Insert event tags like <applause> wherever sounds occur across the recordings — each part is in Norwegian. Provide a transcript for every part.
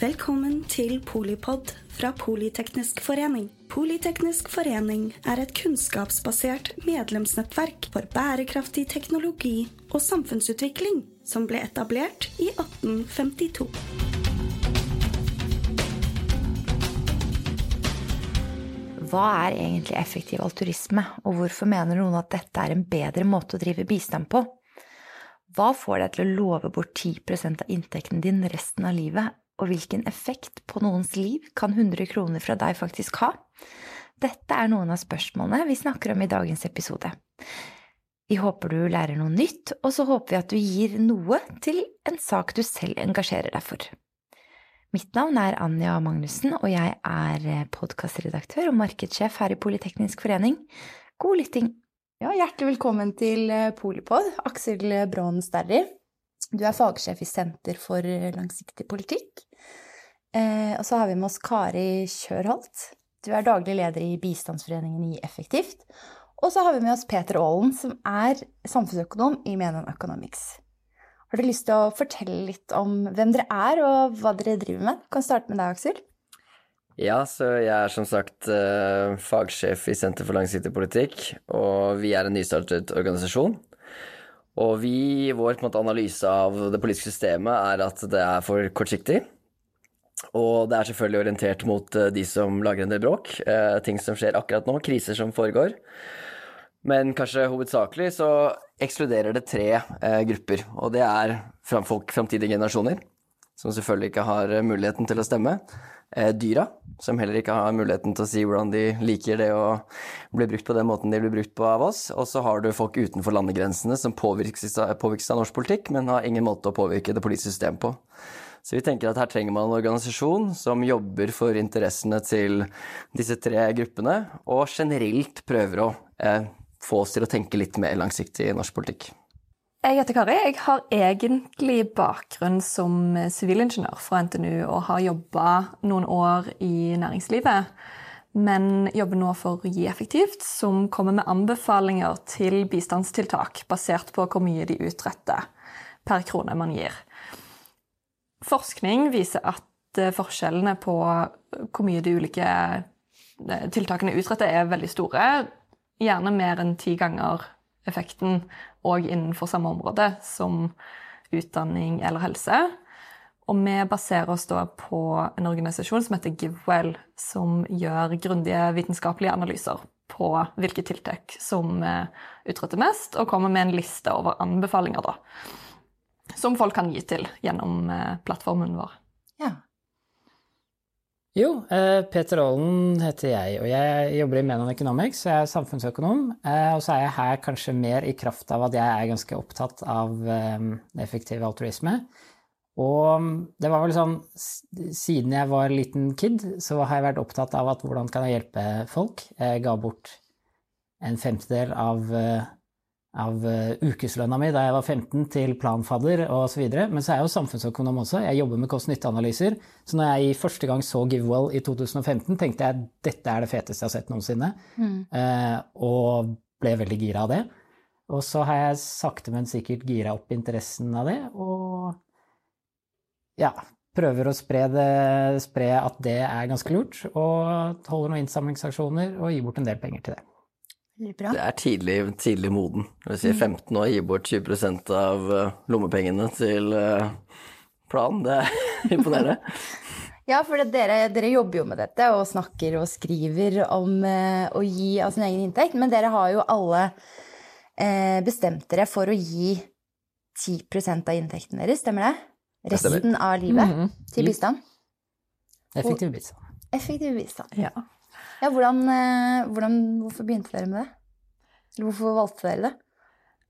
Velkommen til Polipod fra Politeknisk forening. Politeknisk forening er et kunnskapsbasert medlemsnettverk for bærekraftig teknologi og samfunnsutvikling som ble etablert i 1852. Hva er egentlig effektiv alturisme, og hvorfor mener noen at dette er en bedre måte å drive bistand på? Hva får deg til å love bort 10% av inntekten din resten av livet, og hvilken effekt på noens liv kan 100 kroner fra deg faktisk ha? Dette er noen av spørsmålene vi snakker om i dagens episode. Vi håper du lærer noe nytt, og så håper vi at du gir noe til en sak du selv engasjerer deg for. Mitt navn er Anja Magnussen, og jeg er podkastredaktør og markedssjef her i Politeknisk forening. God lytting! Ja, hjertelig velkommen til Polipod, Aksel Braan Sterri. Du er fagsjef i Senter for langsiktig politikk. Eh, og så har vi med oss Kari Kjørholt. Du er daglig leder i Bistandsforeningen i Effektivt. Og så har vi med oss Peter Aalen, som er samfunnsøkonom i Menon Economics. Har du lyst til å fortelle litt om hvem dere er, og hva dere driver med? Du kan starte med deg, Aksel. Ja, så jeg er som sagt uh, fagsjef i Senter for langsiktig politikk, og vi er en nystartet organisasjon. Og vi, vår måte, analyse av det politiske systemet er at det er for kortsiktig. Og det er selvfølgelig orientert mot uh, de som lager en del bråk, uh, ting som skjer akkurat nå, kriser som foregår. Men kanskje hovedsakelig så ekskluderer det tre eh, grupper. Og det er folk, framtidige generasjoner, som selvfølgelig ikke har eh, muligheten til å stemme. Eh, dyra, som heller ikke har muligheten til å si hvordan de liker det å bli brukt på den måten de blir brukt på av oss. Og så har du folk utenfor landegrensene som påvirkes, påvirkes av norsk politikk, men har ingen måte å påvirke det politiske systemet på. Så vi tenker at her trenger man en organisasjon som jobber for interessene til disse tre gruppene, og generelt prøver å eh, få oss til å tenke litt mer langsiktig i norsk politikk. Jeg heter Kari. Jeg har egentlig bakgrunn som sivilingeniør fra NTNU og har jobba noen år i næringslivet. Men jobber nå for Gi effektivt, som kommer med anbefalinger til bistandstiltak basert på hvor mye de utretter per krone man gir. Forskning viser at forskjellene på hvor mye de ulike tiltakene utretter, er veldig store gjerne mer enn ti ganger effekten òg innenfor samme område som utdanning eller helse. Og vi baserer oss da på en organisasjon som heter GiveWell, som gjør grundige vitenskapelige analyser på hvilke tiltak som utretter mest, og kommer med en liste over anbefalinger, da. Som folk kan gi til gjennom eh, plattformen vår. Jo, eh, Peter Aalen heter jeg, og jeg jobber i Menon Economics. Jeg er samfunnsøkonom. Eh, og så er jeg her kanskje mer i kraft av at jeg er ganske opptatt av eh, effektiv altruisme. Og det var vel sånn Siden jeg var liten kid, så har jeg vært opptatt av at hvordan kan jeg hjelpe folk. Jeg ga bort en femtedel av av ukeslønna mi da jeg var 15 til planfadder osv. Men så er jeg jo samfunnsøkonom også. Jeg jobber med kost-nytte-analyser. Så når jeg første gang så GiveWell i 2015, tenkte jeg dette er det feteste jeg har sett noensinne. Mm. Eh, og ble veldig gira av det. Og så har jeg sakte, men sikkert gira opp interessen av det. Og ja, prøver å spre, det, spre at det er ganske lurt. Og holder noen innsamlingsaksjoner og gir bort en del penger til det. Det er tidlig, tidlig moden. Det vil si 15 år, gi bort 20 av eh, lommepengene til eh, planen. Det er <laughs> imponerende. <laughs> ja, for dere, dere, jobber jo med dette og snakker og skriver om eh, å gi av sin egen inntekt. Men dere har jo alle bestemt dere for å gi 10% av inntekten deres, stemmer det? Resten av livet mm -hmm. til bistand? Effektiv bistand. Effektiv bistand. Ja. Ja, hvordan, hvordan, hvorfor begynte dere med det? Hvorfor valgte dere det?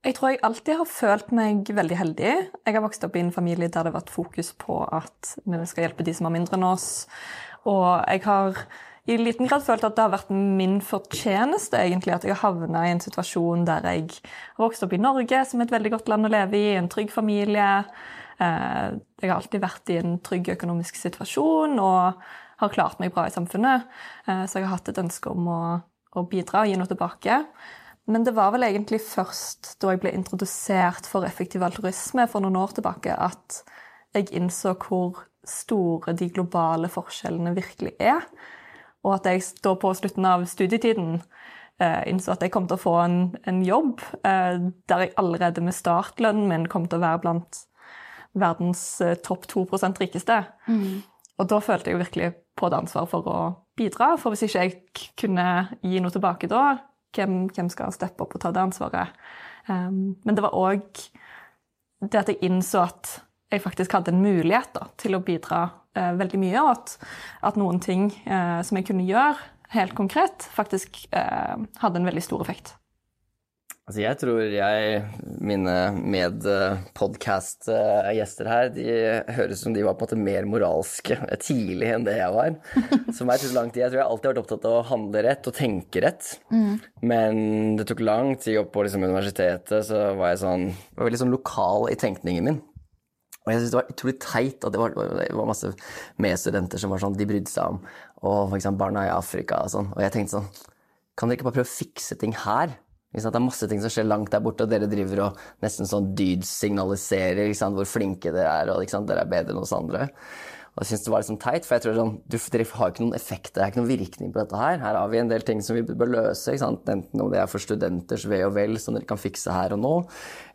Jeg tror jeg alltid har følt meg veldig heldig. Jeg har vokst opp i en familie der det har vært fokus på at vi skal hjelpe de som er mindre enn oss. Og jeg har i liten grad følt at det har vært min fortjeneste egentlig, at jeg har havna i en situasjon der jeg har vokst opp i Norge, som er et veldig godt land å leve i, en trygg familie. Eh, jeg har alltid vært i en trygg økonomisk situasjon og har klart meg bra i samfunnet. Eh, så jeg har hatt et ønske om å, å bidra og gi noe tilbake. Men det var vel egentlig først da jeg ble introdusert for effektiv altruisme for noen år tilbake, at jeg innså hvor store de globale forskjellene virkelig er. Og at jeg da på slutten av studietiden eh, innså at jeg kom til å få en, en jobb eh, der jeg allerede med startlønnen min kom til å være blant verdens topp 2 rikeste. Mm. Og da følte jeg virkelig på det ansvaret for å bidra. For hvis ikke jeg kunne gi noe tilbake da, hvem, hvem skal steppe opp og ta det ansvaret? Um, men det var òg det at jeg innså at jeg faktisk hadde en mulighet da, til å bidra uh, veldig mye, og at, at noen ting uh, som jeg kunne gjøre helt konkret, faktisk uh, hadde en veldig stor effekt. Altså jeg tror jeg, mine medpodkast-gjester her, de høres som de var på en måte mer moralske tidlig enn det jeg var. Som er tok lang tid. Jeg tror jeg alltid har vært opptatt av å handle rett og tenke rett. Mm. Men det tok lang tid opp på liksom, universitetet, så var jeg sånn var veldig sånn lokal i tenkningen min. Og jeg synes det var utrolig teit at det var, det var masse medstudenter som var sånn, de brydde seg om og for eksempel barna i Afrika og sånn. Og jeg tenkte sånn Kan dere ikke bare prøve å fikse ting her? Det er masse ting som skjer langt der borte, og dere driver og nesten sånn dydsignaliserer hvor flinke dere er, og dere er bedre enn oss andre. Og jeg synes det var liksom teit, for jeg tror sånn, du, dere har ikke noen effekt, det er ikke noen virkning på dette her. Her har vi en del ting som vi bør løse, enten om det er for studenters ve og vel, som dere kan fikse her og nå,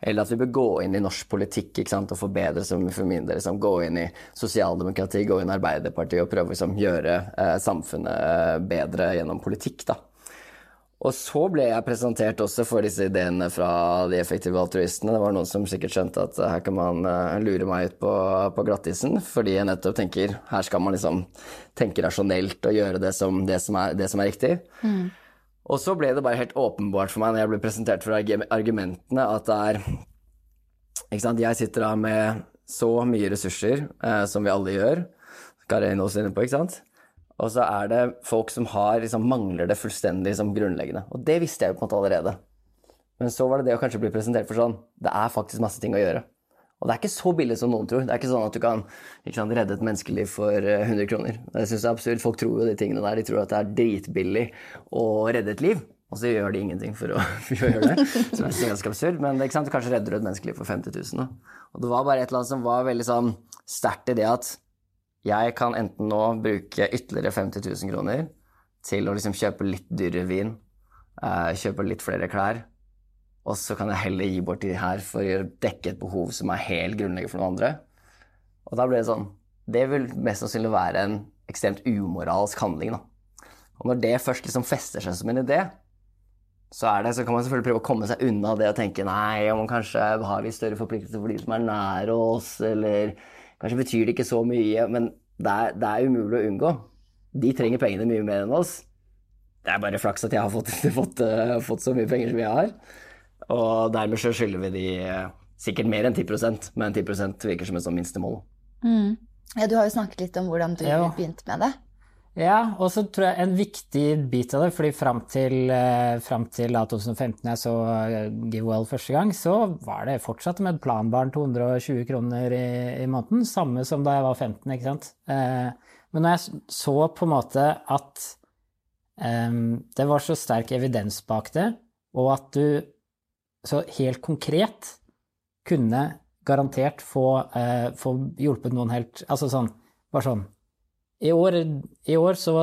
eller at vi bør gå inn i norsk politikk og forbedre, som for min del, liksom, gå inn i sosialdemokrati, gå inn i Arbeiderpartiet og prøve å liksom, gjøre eh, samfunnet bedre gjennom politikk. da. Og så ble jeg presentert også for disse ideene fra de effektive altruistene. Det var noen som sikkert skjønte at her kan man uh, lure meg ut på, på glattisen, fordi jeg nettopp tenker her skal man liksom tenke rasjonelt og gjøre det som, det som, er, det som er, riktig. Mm. Og så ble det bare helt åpenbart for meg når jeg ble presentert for argumentene, at det er Ikke sant, jeg sitter da med så mye ressurser eh, som vi alle gjør. Karin også inne på, ikke sant? Og så er det folk som har, liksom, mangler det fullstendig liksom, grunnleggende. Og det visste jeg jo på en måte allerede. Men så var det det å kanskje bli presentert for sånn Det er faktisk masse ting å gjøre. Og det er ikke så billig som noen tror. Det er ikke sånn at du kan sant, redde et menneskeliv for 100 eh, kroner. Det synes jeg er absurd. Folk tror jo de tingene der. De tror at det er dritbillig å redde et liv. Og så gjør de ingenting for å, <laughs> for å gjøre det. Det er ganske absurd. Men ikke sant, du kanskje redder et menneskeliv for 50 000. Da. Og det var bare et eller annet som var veldig sånn sterkt i det at jeg kan enten nå bruke ytterligere 50 000 kroner til å liksom kjøpe litt dyrere vin, uh, kjøpe litt flere klær, og så kan jeg heller gi bort de her for å dekke et behov som er helt grunnleggende for noen andre. Og da ble det sånn Det vil mest sannsynlig være en ekstremt umoralsk handling, da. Og når det først liksom fester seg som en idé, så, det, så, kan man selvfølgelig prøve å komme seg unna det og tenke nei, om man kanskje har litt større forpliktelser for de som er nære oss, eller Kanskje betyr det ikke så mye, men det er, det er umulig å unngå. De trenger pengene mye mer enn oss. Det er bare flaks at jeg har fått, <laughs> fått, uh, fått så mye penger som jeg har. Og dermed så skylder vi de uh, sikkert mer enn 10% men 10% virker som et sånt minstemål. Mm. Ja, du har jo snakket litt om hvordan du ja. begynte med det. Ja, og så tror jeg en viktig bit av det, fordi fram til, eh, frem til 2015 jeg så eh, GiveWell første gang, så var det fortsatt med et planbarn 220 kroner i, i, måneden. Samme som da jeg var 15, ikke sant. Eh, men når jeg så på en måte at eh, det var så sterk evidens bak det, og at du så helt konkret kunne garantert få, eh, få hjulpet noen helt Altså sånn, bare sånn i år, i år så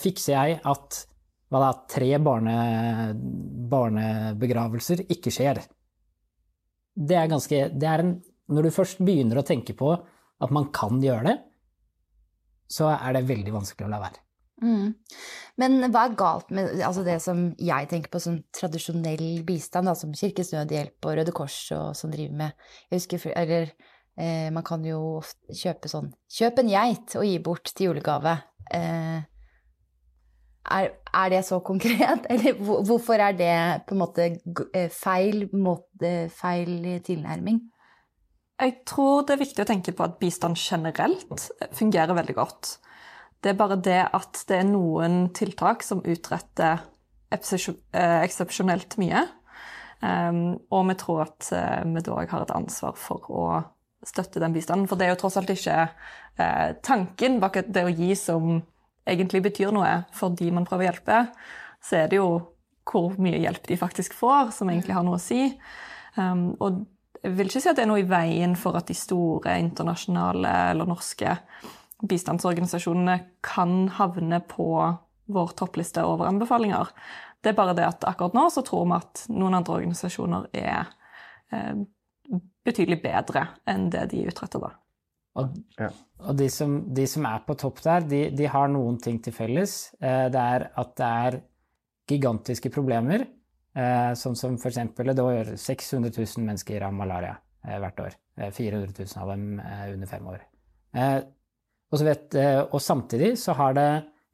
fikser jeg at hva da, tre barne, barnebegravelser ikke skjer. Det er ganske det er en, Når du først begynner å tenke på at man kan gjøre det, så er det veldig vanskelig å la være. Mm. Men hva er galt med altså det som jeg tenker på som tradisjonell bistand, da, som Kirkens Nødhjelp og Røde Kors og som driver med jeg husker, Eller Eh, man kan jo ofte kjøpe sånn Kjøp en geit og gi bort til julegave. Eh, er, er, det så konkret? <laughs> Eller hvorfor er det på en måte eh, feil, måte, feil tilnærming? Jeg tror det er viktig å tenke på at bistand generelt fungerer veldig godt. Det er bare det at det er noen tiltak som utretter eh, eksepsjonelt mye. Um, og vi tror at vi da har et ansvar for å støtte den bistanden. For det er jo tross alt ikke eh, tanken bak det å gi som egentlig betyr noe for de man prøver å hjelpe. Så er det jo hvor mye hjelp de faktisk får, som egentlig har noe å si. Um, og jeg vil ikke si at det er noe i veien for at de store internasjonale eller norske bistandsorganisasjonene kan havne på vår toppliste over anbefalinger. Det er bare det at akkurat nå så tror vi at noen andre organisasjoner er eh, betydelig bedre enn det de utretter da. Og, og de, som, de, som, er på topp der, de, de har noen ting til felles. Eh, det er at det er gigantiske problemer, eh, sånn som f.eks. det dør 600 000 mennesker av malaria eh, hvert år. 400 000 av dem under fem år. Og, vet, og samtidig så har det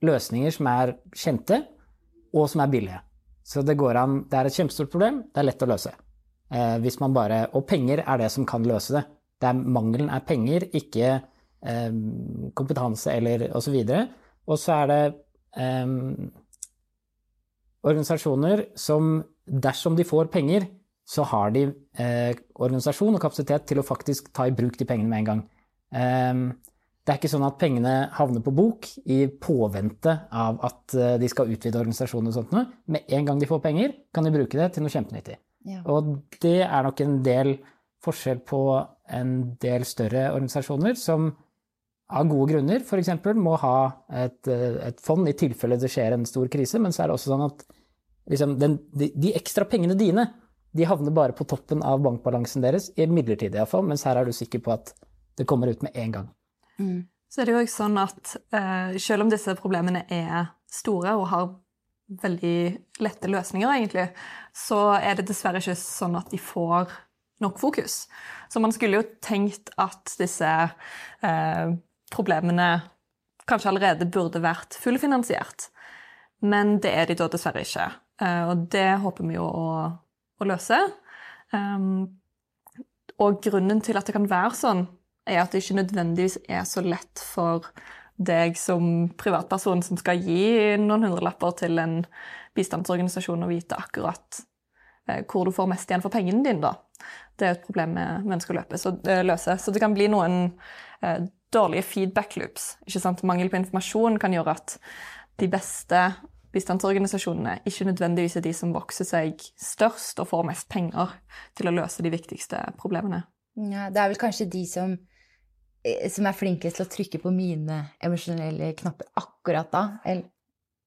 løsninger som er kjente, og som er billige. Så det går an Det er et kjempestort problem, det er lett å løse. Hvis man bare Og penger er det som kan løse det. Det er, mangelen er penger, ikke eh, kompetanse eller osv. Og så er det eh, organisasjoner som, dersom de får penger, så har de eh, organisasjon og kapasitet til å faktisk ta i bruk de pengene med en gang. Eh, det er ikke sånn at pengene havner på bok i påvente av at eh, de skal utvide organisasjonen og sånt. Med en gang de får penger, kan de bruke det til noe kjempenyttig. Ja. Og det er nok en del forskjell på en del større organisasjoner som av gode grunner f.eks. må ha et, et, fond i tilfelle det skjer en stor krise, men så er det også sånn at liksom, den, de, de, ekstra pengene dine de havner bare på toppen av bankbalansen deres, i midlertidig iallfall, mens her er du sikker på at det kommer ut med en gang. Mm. Så er det jo også sånn at uh, selv om disse problemene er store og har veldig lette løsninger, egentlig, så er det dessverre ikke sånn at de får nok fokus. Så man skulle jo tenkt at disse eh, problemene kanskje allerede burde vært fullfinansiert. Men det er de da dessverre ikke. Eh, og det håper vi jo å, å løse. Um, og grunnen til at det kan være sånn, er at det ikke nødvendigvis er så lett for deg som privatperson som skal gi noen hundrelapper til en bistandsorganisasjon, og vite akkurat eh, hvor du får mest igjen for pengene dine. da det er et problem vi ønsker å eh, løse. Så det kan bli noen eh, dårlige feedback loops. Ikke sant? Mangel på informasjon kan gjøre at de beste bistandsorganisasjonene ikke nødvendigvis er de som vokser seg størst og får mest penger til å løse de viktigste problemene. Ja, det er vel kanskje de som, som er flinkest til å trykke på mine emosjonelle knapper akkurat da. Eh,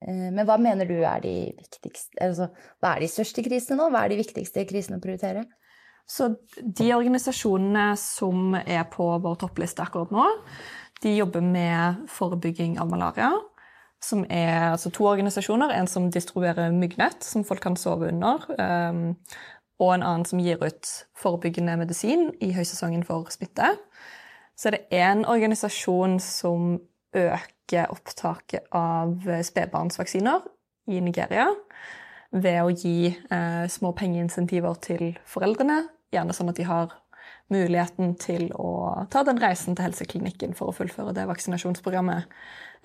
men hva mener du er de viktigste altså, Hva er de største krisene nå? Hva er de viktigste krisene å prioritere? Så de organisasjonene som er på vår toppliste akkurat nå, de jobber med forebygging av malaria. Som er altså to organisasjoner. En som distribuerer myggnett, som folk kan sove under. Um, og en annen som gir ut forebyggende medisin i høysesongen for smitte. Så er det én organisasjon som øker opptaket av spedbarnsvaksiner i Nigeria ved å gi eh, små pengeinsentiver til foreldrene gjerne sånn at de har muligheten til å ta den reisen til helseklinikken for å fullføre det vaksinasjonsprogrammet.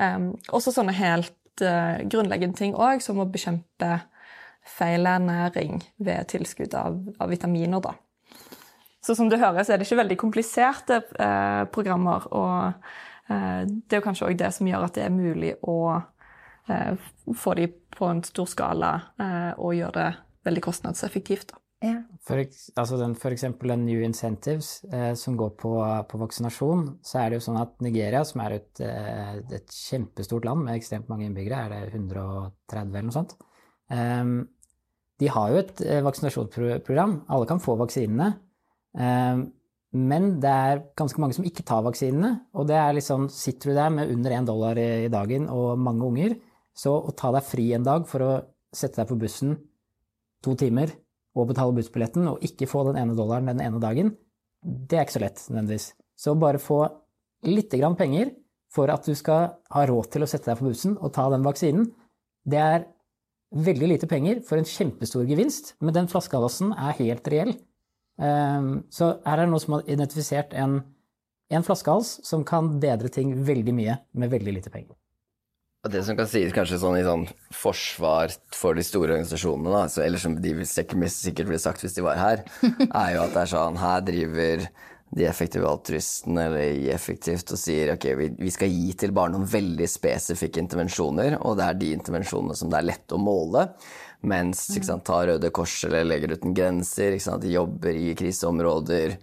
Um, også sånne helt uh, grunnleggende ting òg, som å bekjempe feilernæring ved tilskudd av, av, vitaminer. Da. Så som du hører, så er det ikke veldig kompliserte eh, programmer. Og eh, det er jo kanskje òg det som gjør at det er mulig å få de på en stor skala og gjøre det veldig kostnadseffektivt. Da. Ja. For, altså den, for eksempel den New Incentives eh, som går på, på, vaksinasjon, så er det jo sånn at Nigeria, som er et, eh, et kjempestort land med ekstremt mange innbyggere, er det 130 eller noe sånt, eh, de har jo et eh, vaksinasjonsprogram. Alle kan få vaksinene. Ehm, men det er ganske mange som ikke tar vaksinene. Og det er litt sånn, sitter du der med under én dollar i, dagen og mange unger, så å ta deg fri en dag for å sette deg på bussen to timer og betale bussbilletten og ikke få den ene dollaren den ene dagen, det er ikke så lett nødvendigvis. Så bare få litt grann penger for at du skal ha råd til å sette deg på bussen og ta den vaksinen, det er veldig lite penger for en kjempestor gevinst, men den flaskehalsen er helt reell. Ehm, så her er det noen som har identifisert en, en flaskehals som kan bedre ting veldig mye med veldig lite penger. Det som kan sies kanskje sånn i sånn forsvar for de store organisasjonene, da, så, eller som de sikkert ville sagt hvis de var her, <laughs> er jo at det er sånn Her driver de effektive altruistene eller effektivt og sier ok, vi, vi, skal gi til bare noen veldig spesifikke intervensjoner, og det er de intervensjonene som det er lett å måle. Mens ikke sant, tar Røde Kors eller Leger uten grenser, ikke sant, de jobber i kriseområder.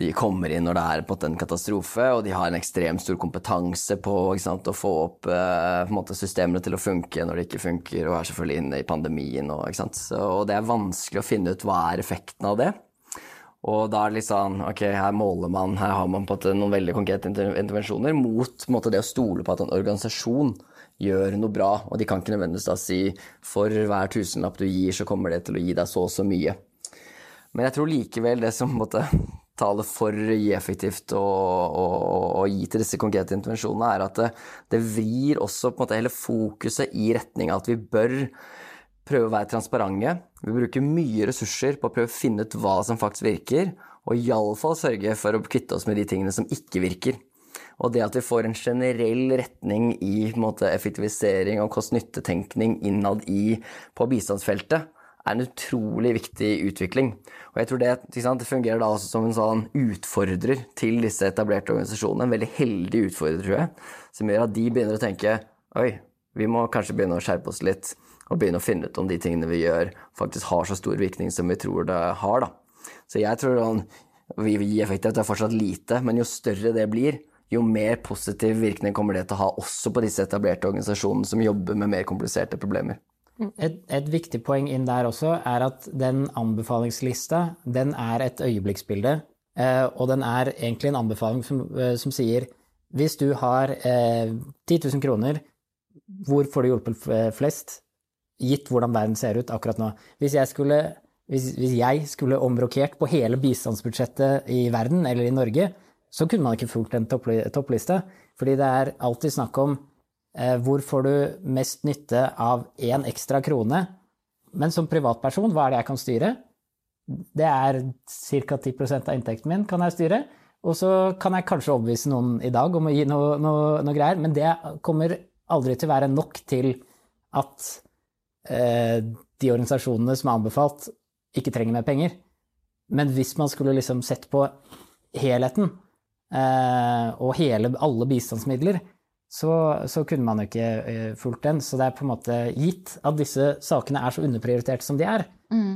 De kommer inn når det er på en, katastrofe, og de har en ekstremt stor kompetanse på sant, å få opp eh, systemene til å funke når det ikke funker, og er selvfølgelig inne i pandemien. Og, Så, og det er vanskelig å finne ut hva er effekten av det. Og da er det litt sånn Ok, her måler man, her har man på en måte noen veldig konkrete intervensjoner mot måte, det å stole på at en organisasjon gjør noe bra. Og de kan ikke nødvendigvis da si for hver tusenlapp du gir, så kommer det til å gi deg så og så mye. Men jeg tror likevel det som måtte <laughs> tale for effektivt og, gi til disse konkrete intervensjonene, er at det, det vrir også på en måte hele fokuset i retning av at vi bør prøve å være transparente. Vi bruker mye ressurser på å prøve å finne ut hva som faktisk virker, og iallfall sørge for å kvitte oss med de tingene som ikke virker. Og det at vi får en generell retning i en måte, effektivisering og kost-nytte-tenkning innad i på bistandsfeltet, er en utrolig viktig utvikling. Og jeg tror det, det fungerer da også som en sånn utfordrer til disse etablerte organisasjonene. En veldig heldig utfordrer, tror jeg, som gjør at de begynner å tenke oi, vi må kanskje begynne å skjerpe oss litt og begynne å finne ut om de tingene vi gjør, faktisk har så stor virkning som vi tror det har. da. Så jeg tror sånn, vi vil gi at det er fortsatt lite, men jo større det blir, jo mer positiv virkning kommer det til å ha også på disse etablerte organisasjonene som jobber med mer kompliserte problemer. Et, et, viktig poeng inn der også er at den anbefalingslista den er et øyeblikksbilde. Eh, og den er egentlig en anbefaling som, eh, som sier hvis du har eh, 10 000 kroner, hvor får du hjulpet flest? Gitt hvordan verden ser ut akkurat nå. Hvis jeg skulle, hvis, hvis jeg skulle omrokert på hele bistandsbudsjettet i verden eller i Norge, så kunne man ikke fulgt en toppliste. Fordi det er alltid snakk om eh, hvor får du mest nytte av én ekstra krone. Men som privatperson, hva er det jeg kan styre? Det er ca. 10 av inntekten min kan jeg styre. Og så kan jeg kanskje overbevise noen i dag om å gi noe, noe, noe greier, men det kommer aldri til å være nok til at eh, de organisasjonene som er anbefalt, ikke trenger mer penger. Men hvis man skulle liksom sett på helheten, og hele, alle bistandsmidler, så, så, kunne man jo ikke eh, fulgt den. Så det er på en måte gitt at disse sakene er så underprioriterte som de er, mm.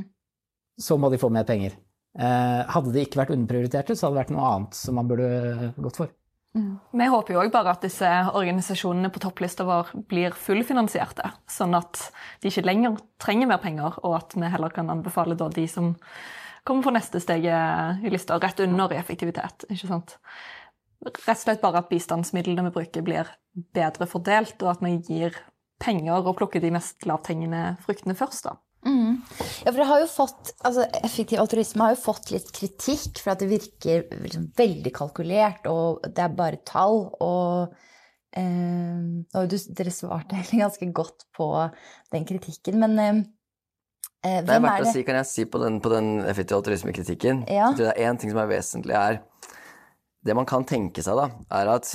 så må de få mer penger. Eh, hadde de ikke vært underprioriterte, så hadde det vært noe annet som man burde gått for. Mm. Vi håper jo òg bare at disse organisasjonene på topplista vår blir fullfinansierte, sånn at de ikke lenger trenger mer penger, og at vi heller kan anbefale de som kommer på neste steget i lista, rett under i effektivitet. ikke sant? Rett og slett bare at bistandsmidlene vi bruker, blir bedre fordelt, og at vi gir penger og plukker de mest lavthengende fruktene først. da. Mm. Ja, for det har jo fått, altså Effektiv altruisme har jo fått litt kritikk for at det virker liksom veldig kalkulert, og det er bare tall. Og, eh, dere svarte ganske godt på den kritikken. Men eh, Eh, det er verdt er å si, kan jeg si på den, på den effektive altruismekritikken ja. så det er én ting som er vesentlig, er Det man kan tenke seg, da, er at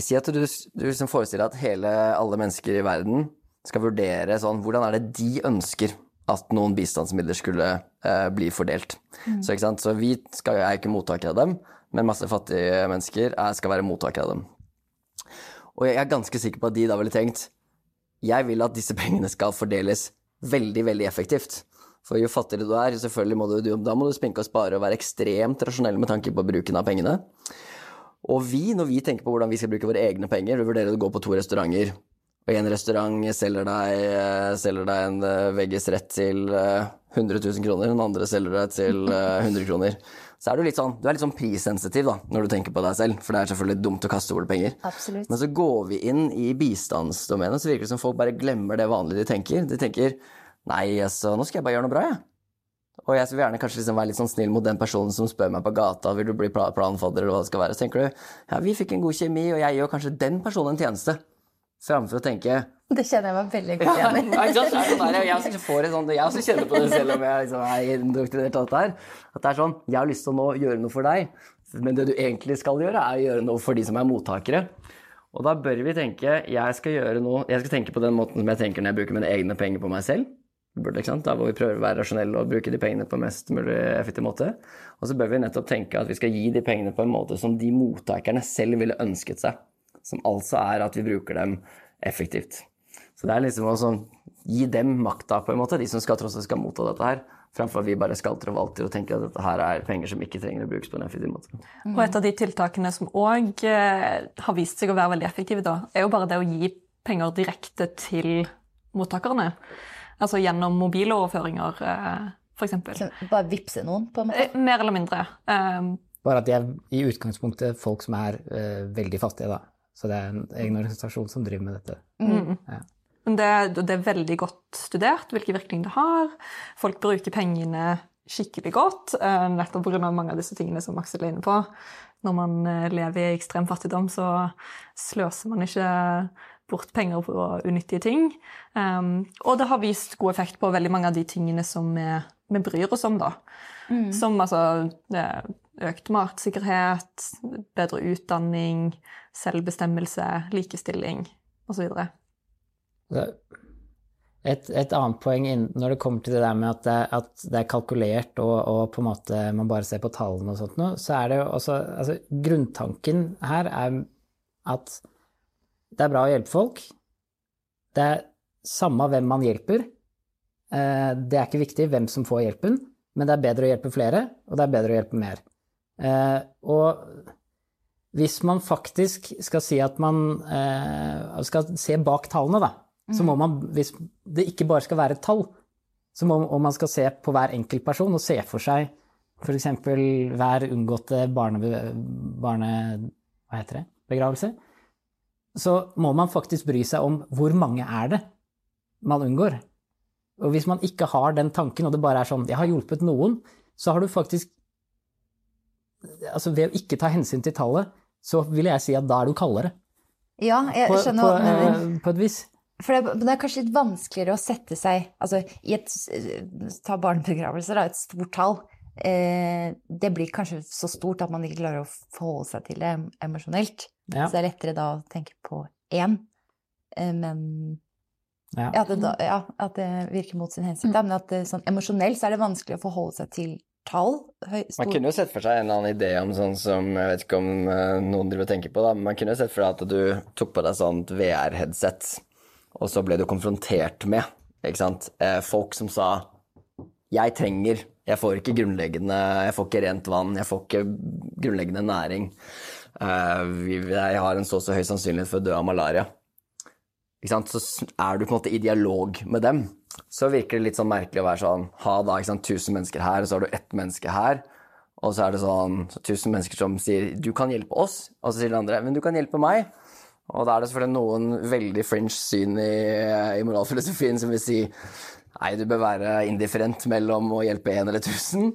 Si at du, du liksom forestiller at hele, alle mennesker i verden skal vurdere sånn Hvordan er det de ønsker at noen bistandsmidler skulle eh, bli fordelt? Mm. Så, så, vi skal, er ikke mottakere av dem, men masse fattige mennesker er, skal være mottakere av dem. Og jeg er ganske sikker på at de da ville tenkt Jeg vil at disse pengene skal fordeles veldig, veldig effektivt. For jo fattigere du er, selvfølgelig må du, da må du spinke og spare og være ekstremt rasjonell med tanke på bruken av pengene. Og vi, når vi tenker på hvordan vi skal bruke våre egne penger, vi vurderer å gå på to restauranter, og en restaurant selger deg, selger deg en eh, veggis rett til 100 eh, 000 kroner, den andre selger deg til 100 <laughs> eh, kroner. Så er du litt sånn, du er litt sånn prissensitiv da, når du tenker på deg selv, for det er selvfølgelig dumt å kaste bort penger. Absolutt. Men så går vi inn i bistandsdomenet, så virker det som folk bare glemmer det vanlige de tenker. De tenker nei, altså, nå skal jeg bare gjøre noe bra, jeg. Og jeg vil gjerne kanskje liksom være litt sånn snill mot den personen som spør meg på gata vil du bli planfadder eller hva det skal være. Så tenker du ja, vi fikk en god kjemi, og jeg gjør kanskje den personen en tjeneste. Framfor å tenke Det kjenner jeg meg veldig godt igjen i. <laughs> ja, sånn jeg, får sånn, jeg også kjenner på det selv om jeg liksom er indoktrinert av dette her. At det er sånn Jeg har lyst til å nå gjøre noe for deg, men det du egentlig skal gjøre, er å gjøre noe for de som er mottakere. Og da bør vi tenke jeg skal gjøre noe, jeg skal tenke på den måten som jeg tenker når jeg bruker mine egne penger på meg selv. Da hvor vi prøver å være rasjonelle og bruke de pengene på mest mulig effektiv måte. Og så bør vi nettopp tenke at vi skal gi de pengene på en måte som de mottakerne selv ville ønsket seg. Som altså er at vi bruker dem effektivt. Så det er liksom å gi dem makta, på en måte, de som skal, tross alt skal motta dette her. Fremfor at vi bare skalter og valter og tenker at dette her er penger som ikke trenger å brukes på en effektiv måte. Og et av de tiltakene som òg eh, har vist seg å være veldig effektive, da, er jo bare det å gi penger direkte til mottakerne. Altså gjennom mobiloverføringer, eh, f.eks. Så bare vippse noen, på en måte? Eh, Mer eller mindre. Bare at de er i utgangspunktet folk som er uh, veldig fattige, da. Så det er en egen organisasjon som driver med dette. Mm. Ja. Men det, det er veldig godt studert hvilke virkning det har. Folk bruker pengene skikkelig godt, eh, nettopp pga. mange av disse tingene som Aksel er inne på. Når man eh, lever i ekstrem fattigdom, så sløser man ikke bort penger på unyttige ting. Um, og det har vist god effekt på veldig mange av de tingene som vi, vi bryr oss om, da. Som altså det økt matsikkerhet, bedre utdanning, selvbestemmelse, likestilling osv. Et, et annet poeng når det kommer til det der med at det, at det er kalkulert og, og på en måte man bare ser på tallene og sånt noe, så er det jo også altså, Grunntanken her er at det er bra å hjelpe folk. Det er samme hvem man hjelper. Eh, det er ikke viktig hvem som får hjelpen, men det er bedre å hjelpe flere, og det er bedre å hjelpe mer. Eh, og hvis man faktisk skal si at man eh, skal se bak tallene, da, så må man, hvis det ikke bare skal være et tall, så må og man skal se på hver enkelt person og se for seg f.eks. hver unngåtte barne, barne... Hva heter det? Begravelse. Så må man faktisk bry seg om hvor mange er det man unngår. Og hvis man ikke har den tanken, og det bare er sånn 'jeg har hjulpet noen', så har du faktisk Altså ved å ikke ta hensyn til tallet, så vil jeg si at da er du kaldere. Ja, jeg skjønner hva du mener. eh, på et vis. For det, det er kanskje litt vanskeligere å sette seg Altså, i et Ta barnebegravelser, da, et stort tall. Eh, det blir kanskje så stort at man ikke klarer å forholde seg til det emosjonelt. Ja. Så det er lettere da å tenke på én. Eh, men Ja. ja, at, det da, ja, at det virker mot sin hensikt. Mm. Men at det, sånn, emosjonelt så er det vanskelig å forholde seg til tall. Høy, Man kunne jo sett for seg en eller annen idé om sånn som Jeg vet ikke om eh, noen driver og tenker på da, men man kunne jo sett for deg at du tok på deg sånt VR-headset, og så ble du konfrontert med ikke sant? Eh, folk som sa 'Jeg trenger Jeg får ikke grunnleggende Jeg får ikke rent vann, jeg får ikke grunnleggende næring'. Eh, jeg har en så så høy sannsynlighet for å dø av malaria. Så er du på en måte i dialog med dem, så virker det litt sånn merkelig å være sånn Ha da ikke sant, 1000 mennesker her, og så har du ett menneske her. Og så er det sånn så 1000 mennesker som sier 'du kan hjelpe oss', og så sier den andre 'men du kan hjelpe meg'. Og da er det selvfølgelig noen veldig fringe syn i, i moralfilosofien som vil si nei, du bør være indifferent mellom å hjelpe én eller tusen.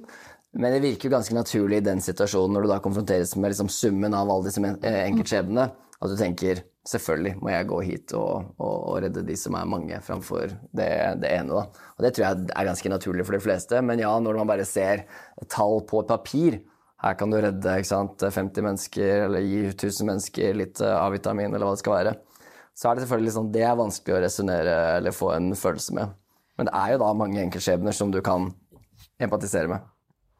Men det virker jo ganske naturlig i den situasjonen når du da konfronteres med liksom summen av alle disse eh, enkeltskjebnene, at du tenker selvfølgelig må jeg gå hit og, og, og redde de som er mange, framfor det, det ene. da. Og det tror jeg er ganske naturlig for de fleste. Men ja, når man bare ser tall på et papir her kan du redde ikke sant, 50 mennesker eller gi 1000 mennesker litt eh, A-vitamin, eller hva det skal være. Så er det selvfølgelig sånn, det er vanskelig å resonnere eller få en følelse med. Men det er jo da mange enkeltskjebner som du kan empatisere med.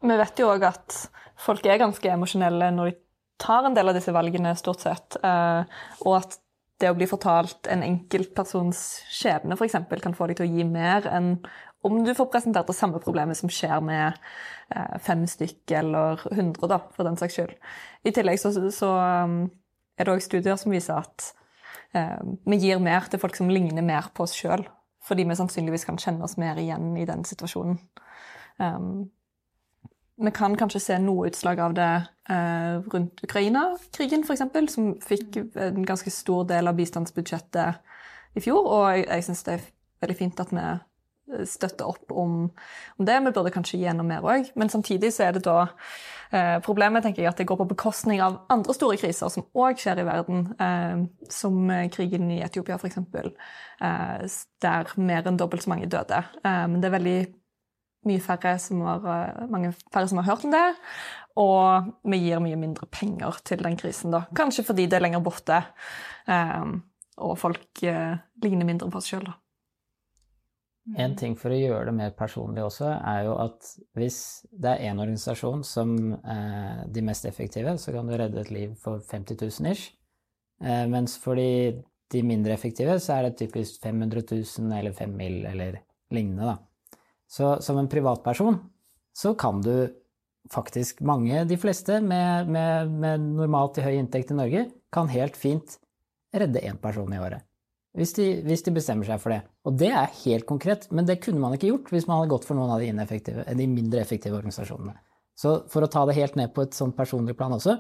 Vi vet jo òg at folk er ganske emosjonelle når de tar en del av disse valgene, stort sett. eh, Og at det å bli fortalt en enkeltpersons skjebne f.eks. kan få deg til å gi mer enn om du får presentert det samme problemet som skjer med eh, fem stykk eller hundre, da, for den saks skyld. I tillegg så, så um, er det òg studier som viser at eh, vi gir mer til folk som ligner mer på oss sjøl, fordi vi sannsynligvis kan kjenne oss mer igjen i den situasjonen. Um, vi kan kanskje se noe utslag av det eh, rundt Ukraina-krigen, f.eks., som fikk en ganske stor del av bistandsbudsjettet i fjor. Og jeg, jeg syns det er veldig fint at vi eh, støtter opp om, om det. Vi burde kanskje enda mer òg. Men samtidig så er det da eh, problemet tenker jeg, at det går på bekostning av andre store kriser som òg skjer i verden, eh, som krigen i Etiopia, f.eks., eh, der mer enn dobbelt så mange døde. Eh, men det er veldig mye færre som har, eh, mange færre som har hørt om det. Og vi gir mye mindre penger til den krisen, da. Kanskje fordi det er lenger borte, eh, og folk eh, ligner mindre på oss sjøl, da. En ting for å gjøre det mer personlig også, er jo at hvis det er én organisasjon som eh, de mest effektive, så kan du redde et liv for 50 000 ish. Eh, mens for de de mindre effektive, så er det typisk 500 000 eller 5 mill. eller lignende, da. Så som en privatperson så kan du faktisk mange, de fleste med, med, med normalt til høy inntekt i Norge, kan helt fint redde én person i året. Hvis de, hvis de, bestemmer seg for det. Og det er helt konkret, men det kunne man ikke gjort hvis man hadde gått for noen av de, de mindre effektive organisasjonene. Så for å ta det helt ned på et sånt personlig plan også,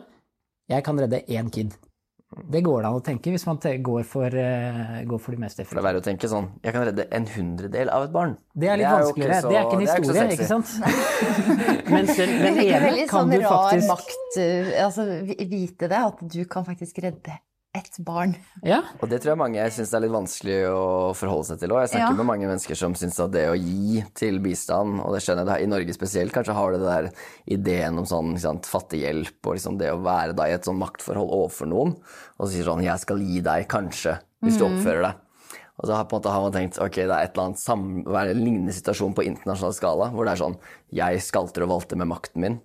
jeg kan redde én kid. Det går det an å tenke hvis man går for, uh, går for de mest effektive. For det er verre å tenke sånn Jeg kan redde en hundredel av et barn. Det er litt det er vanskeligere. Så, det er ikke en historie, ikke, ikke, sant? <laughs> men den, ene kan sånn du faktisk makt, uh, altså, vite det, at du kan faktisk redde ett barn. Ja. Og det tror jeg mange syns er litt vanskelig å forholde seg til òg. Jeg snakker ja. med mange mennesker som syns at det å gi til bistand, og det skjønner jeg i Norge spesielt, kanskje har det der ideen om sånn sant, fattighjelp og liksom det å være da i et sånn maktforhold overfor noen, og sier sånn 'jeg skal gi deg, kanskje', hvis mm. du oppfører deg. Og så på en måte har man tenkt ok, det er et eller annet sam lignende situasjon på internasjonal skala, hvor det er sånn 'jeg skalter og valter med makten min'.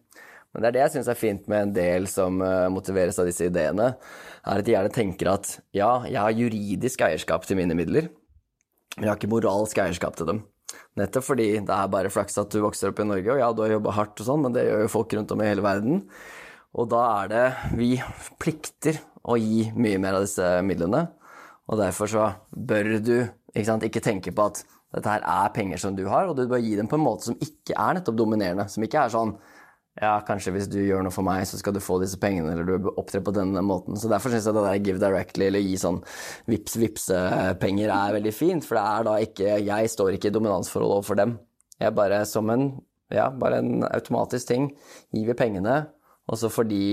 Men det er det jeg syns er fint med en del som uh, motiveres av disse ideene, er at de gjerne tenker at ja, jeg har juridisk eierskap til mine midler, men jeg har ikke moralsk eierskap til dem. Nettopp fordi det er bare flaks at du vokser opp i Norge, og ja, du har jobba hardt og sånn, men det gjør jo folk rundt om i hele verden. Og da er det vi plikter å gi mye mer av disse midlene. Og derfor så bør du ikke, sant, ikke tenke på at dette her er penger som du har, og du bør gi dem på en måte som ikke er nettopp dominerende. Som ikke er sånn ja, kanskje hvis du gjør noe for meg, så skal du få disse pengene, eller du opptrer på denne måten. Så derfor syns jeg det der give directly, eller gi sånn vips vipse-penger, er veldig fint. For det er da ikke Jeg står ikke i dominansforhold overfor dem. Jeg bare som en ja, bare en automatisk ting gir vi pengene, og så får de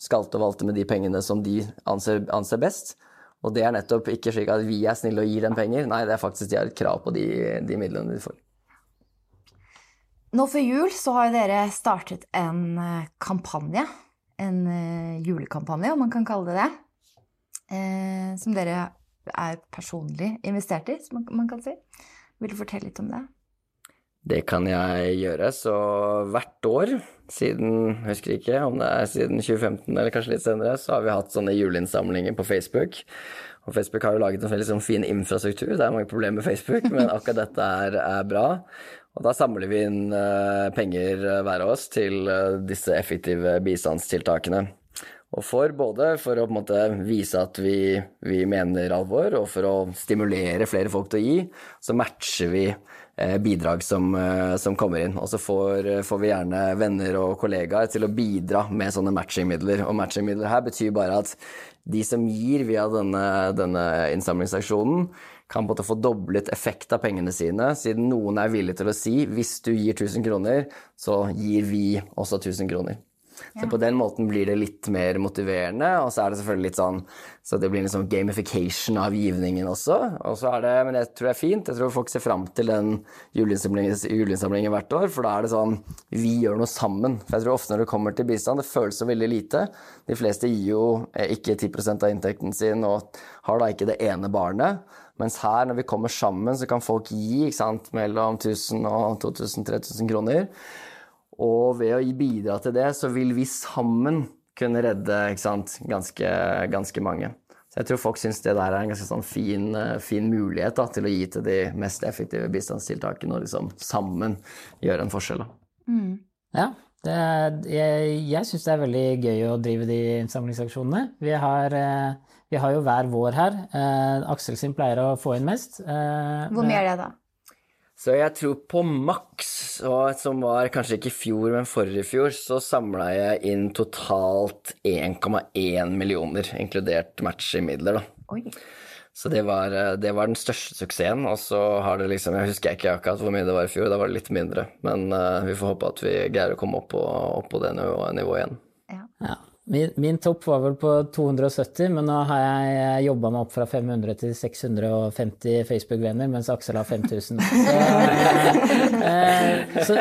skalte og valte med de pengene som de anser, anser best. Og det er nettopp ikke slik at vi er snille og gir dem penger. Nei, det er faktisk de har et krav på de, de midlene de får. Nå før jul så har dere startet en eh, kampanje. En eh, julekampanje, om man kan kalle det det. Eh, som dere er personlig investert i, som man kan si. Vil du fortelle litt om det? Det kan jeg gjøre. Så hvert år siden husker ikke om det er siden 2015 eller kanskje litt senere, så har vi hatt sånne juleinnsamlinger på Facebook. Og Facebook har jo laget en veldig sånn fin infrastruktur. Det er mange problemer med Facebook, men akkurat dette er, er bra. Og da samler vi inn uh, penger uh, hver av oss til uh, disse effektive bistandstiltakene. Og for både for å på en måte vise at vi, vi, mener alvor, og for å stimulere flere folk til å gi, så matcher vi bidrag som, som, kommer inn. Og så får, får, vi gjerne venner og kollegaer til å bidra med sånne matchingmidler. Og matchingmidler her betyr bare at de som gir via denne, denne innsamlingsaksjonen, kan på få doblet effekt av pengene sine, siden noen er villig til å si hvis du gir 1000 kroner, så gir vi også 1000 kroner. Så på den måten blir det litt mer motiverende, og så er det selvfølgelig litt sånn Så det blir en sånn gamification av givningen også. Og så er det, Men jeg tror det er fint. Jeg tror folk ser fram til den juleinnsamlingen hvert år, for da er det sånn Vi gjør noe sammen. For jeg tror ofte når det kommer til bistand, det føles så veldig lite. De fleste gir jo eh, ikke 10% av inntekten sin og har da ikke det ene barnet. Mens her, når vi kommer sammen, så kan folk gi ikke sant, mellom 1000 og 2000-3000 kroner. Og ved å bidra til det, så vil vi sammen kunne redde sant, ganske, ganske, mange. Så jeg tror folk syns det der er en ganske sånn fin, fin mulighet da, til å gi til de mest effektive bistandstiltakene og liksom sammen gjøre en forskjell. Mm. Ja, er, jeg jeg syns det er veldig gøy å drive de innsamlingsaksjonene. Vi har, eh, vi har jo hver vår her. Eh, Aksel sin pleier å få inn mest. Eh, Hvor mye er det, da? Så jeg tror på maks, som var kanskje ikke i fjor, men forrige fjor, så samla jeg inn totalt 1,1 millioner, inkludert match i midler, da. Oi. Så det var, det var, den største suksessen. Og så har det liksom Jeg husker ikke akkurat hvor mye det var i fjor, da var det litt mindre. Men uh, vi får håpe at vi greier å komme opp på, opp på det nivået, nivået igjen. Ja. ja. Min, min, topp var vel på 270, men nå har jeg jobba meg opp fra 500 til 650 Facebook-venner, mens Aksel har 5000. Så, <laughs> eh, så,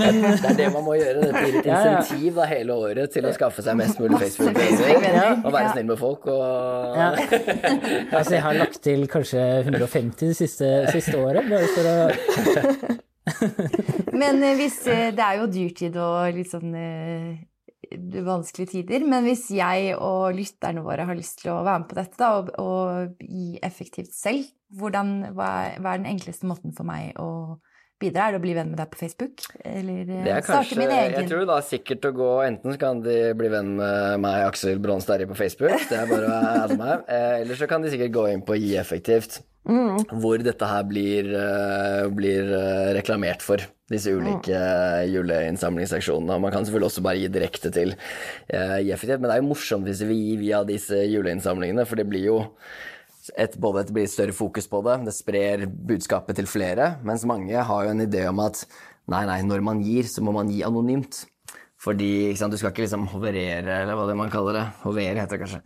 men, det er det man må gjøre. Det blir et insentiv da, hele året til å skaffe seg mest mulig Facebook-venner. Og være snill med folk. Og... Ja. Altså, jeg har lagt til kanskje 150 det siste, siste året, bare for å Men eh, hvis eh, Det er jo dyrtid og litt sånn vanskelige tider. Men hvis jeg og lytterne våre har lyst til å være med på dette da, og, og gi effektivt selv, hvordan, hva, er, hva er den enkleste måten for meg å bidra? Er det å bli venn med deg på Facebook? Eller Det er starte kanskje, min egen? Jeg tror da sikkert å gå Enten så kan de bli venn med meg, Aksel Bronsterri, på Facebook. Det er bare å adde meg. Eh, Eller så kan de sikkert gå inn på Gi effektivt, hvor dette her blir, eh, blir eh, reklamert for. Disse ulike mm. juleinnsamlingsseksjonene. Og Man kan selvfølgelig også bare gi direkte til eh, Gi men det er jo morsomt hvis vi gir via disse juleinnsamlingene, for det blir jo et, både et blir større fokus på det, det sprer budskapet til flere, mens mange har jo en idé om at nei, nei, når man gir, så må man gi anonymt. Fordi sant, du skal ikke liksom hoverere, eller hva det man kaller det, hovere heter det kanskje,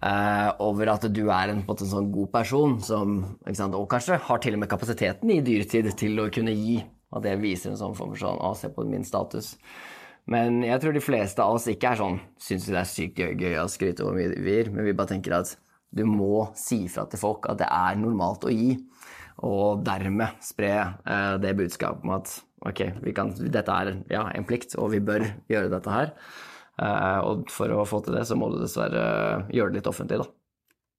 Uh, over at du er en, på en sånn god person som, sant, og kanskje har til og med kapasiteten i dyrtid til å kunne gi. At det viser en sånn form for sånn, å, se på min status. Men jeg tror de fleste av oss ikke er sånn Syns det er sykt gøy, gøy å skryte over mye vi gir, men vi bare tenker at du må si fra til folk at det er normalt å gi. Og dermed spre uh, det budskapet om at ok, vi kan, dette er ja, en plikt, og vi bør gjøre dette her. Uh, og for å få til det, så må du dessverre gjøre det litt offentlig, da.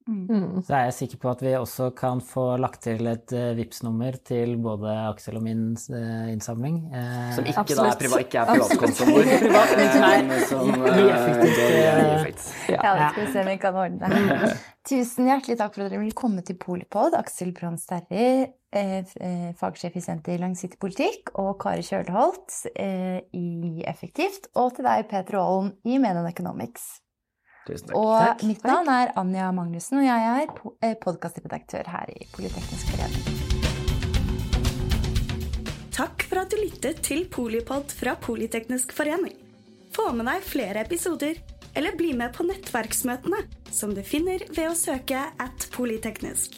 Så er jeg sikker på at vi også kan få lagt til et uh, vips nummer til både Aksel og min uh, innsamling. Uh, Som ikke da er, Absolutt. priva, ikke er privatkontoen vår. Privat, eh, nei. som, eh, eh, effekt. Ja, det skal vi se om vi kan ordne. Tusen hjertelig takk for at dere ville komme til Polipod. Aksel Brann Sterri, eh, eh, fagsjef i Senter Langsiktig politikk, og Kari Kjølholt eh, i Effektivt. Og til deg, Peter Aalen i Menon Economics. Tusen takk. Og Takk. mitt navn er Anja Magnussen, og jeg er po eh, podkastredaktør her i Politeknisk forening. Takk for at du lyttet til Polipod fra Politeknisk forening. Få med deg flere episoder, eller bli med på nettverksmøtene, som du finner ved å søke at polyteknisk,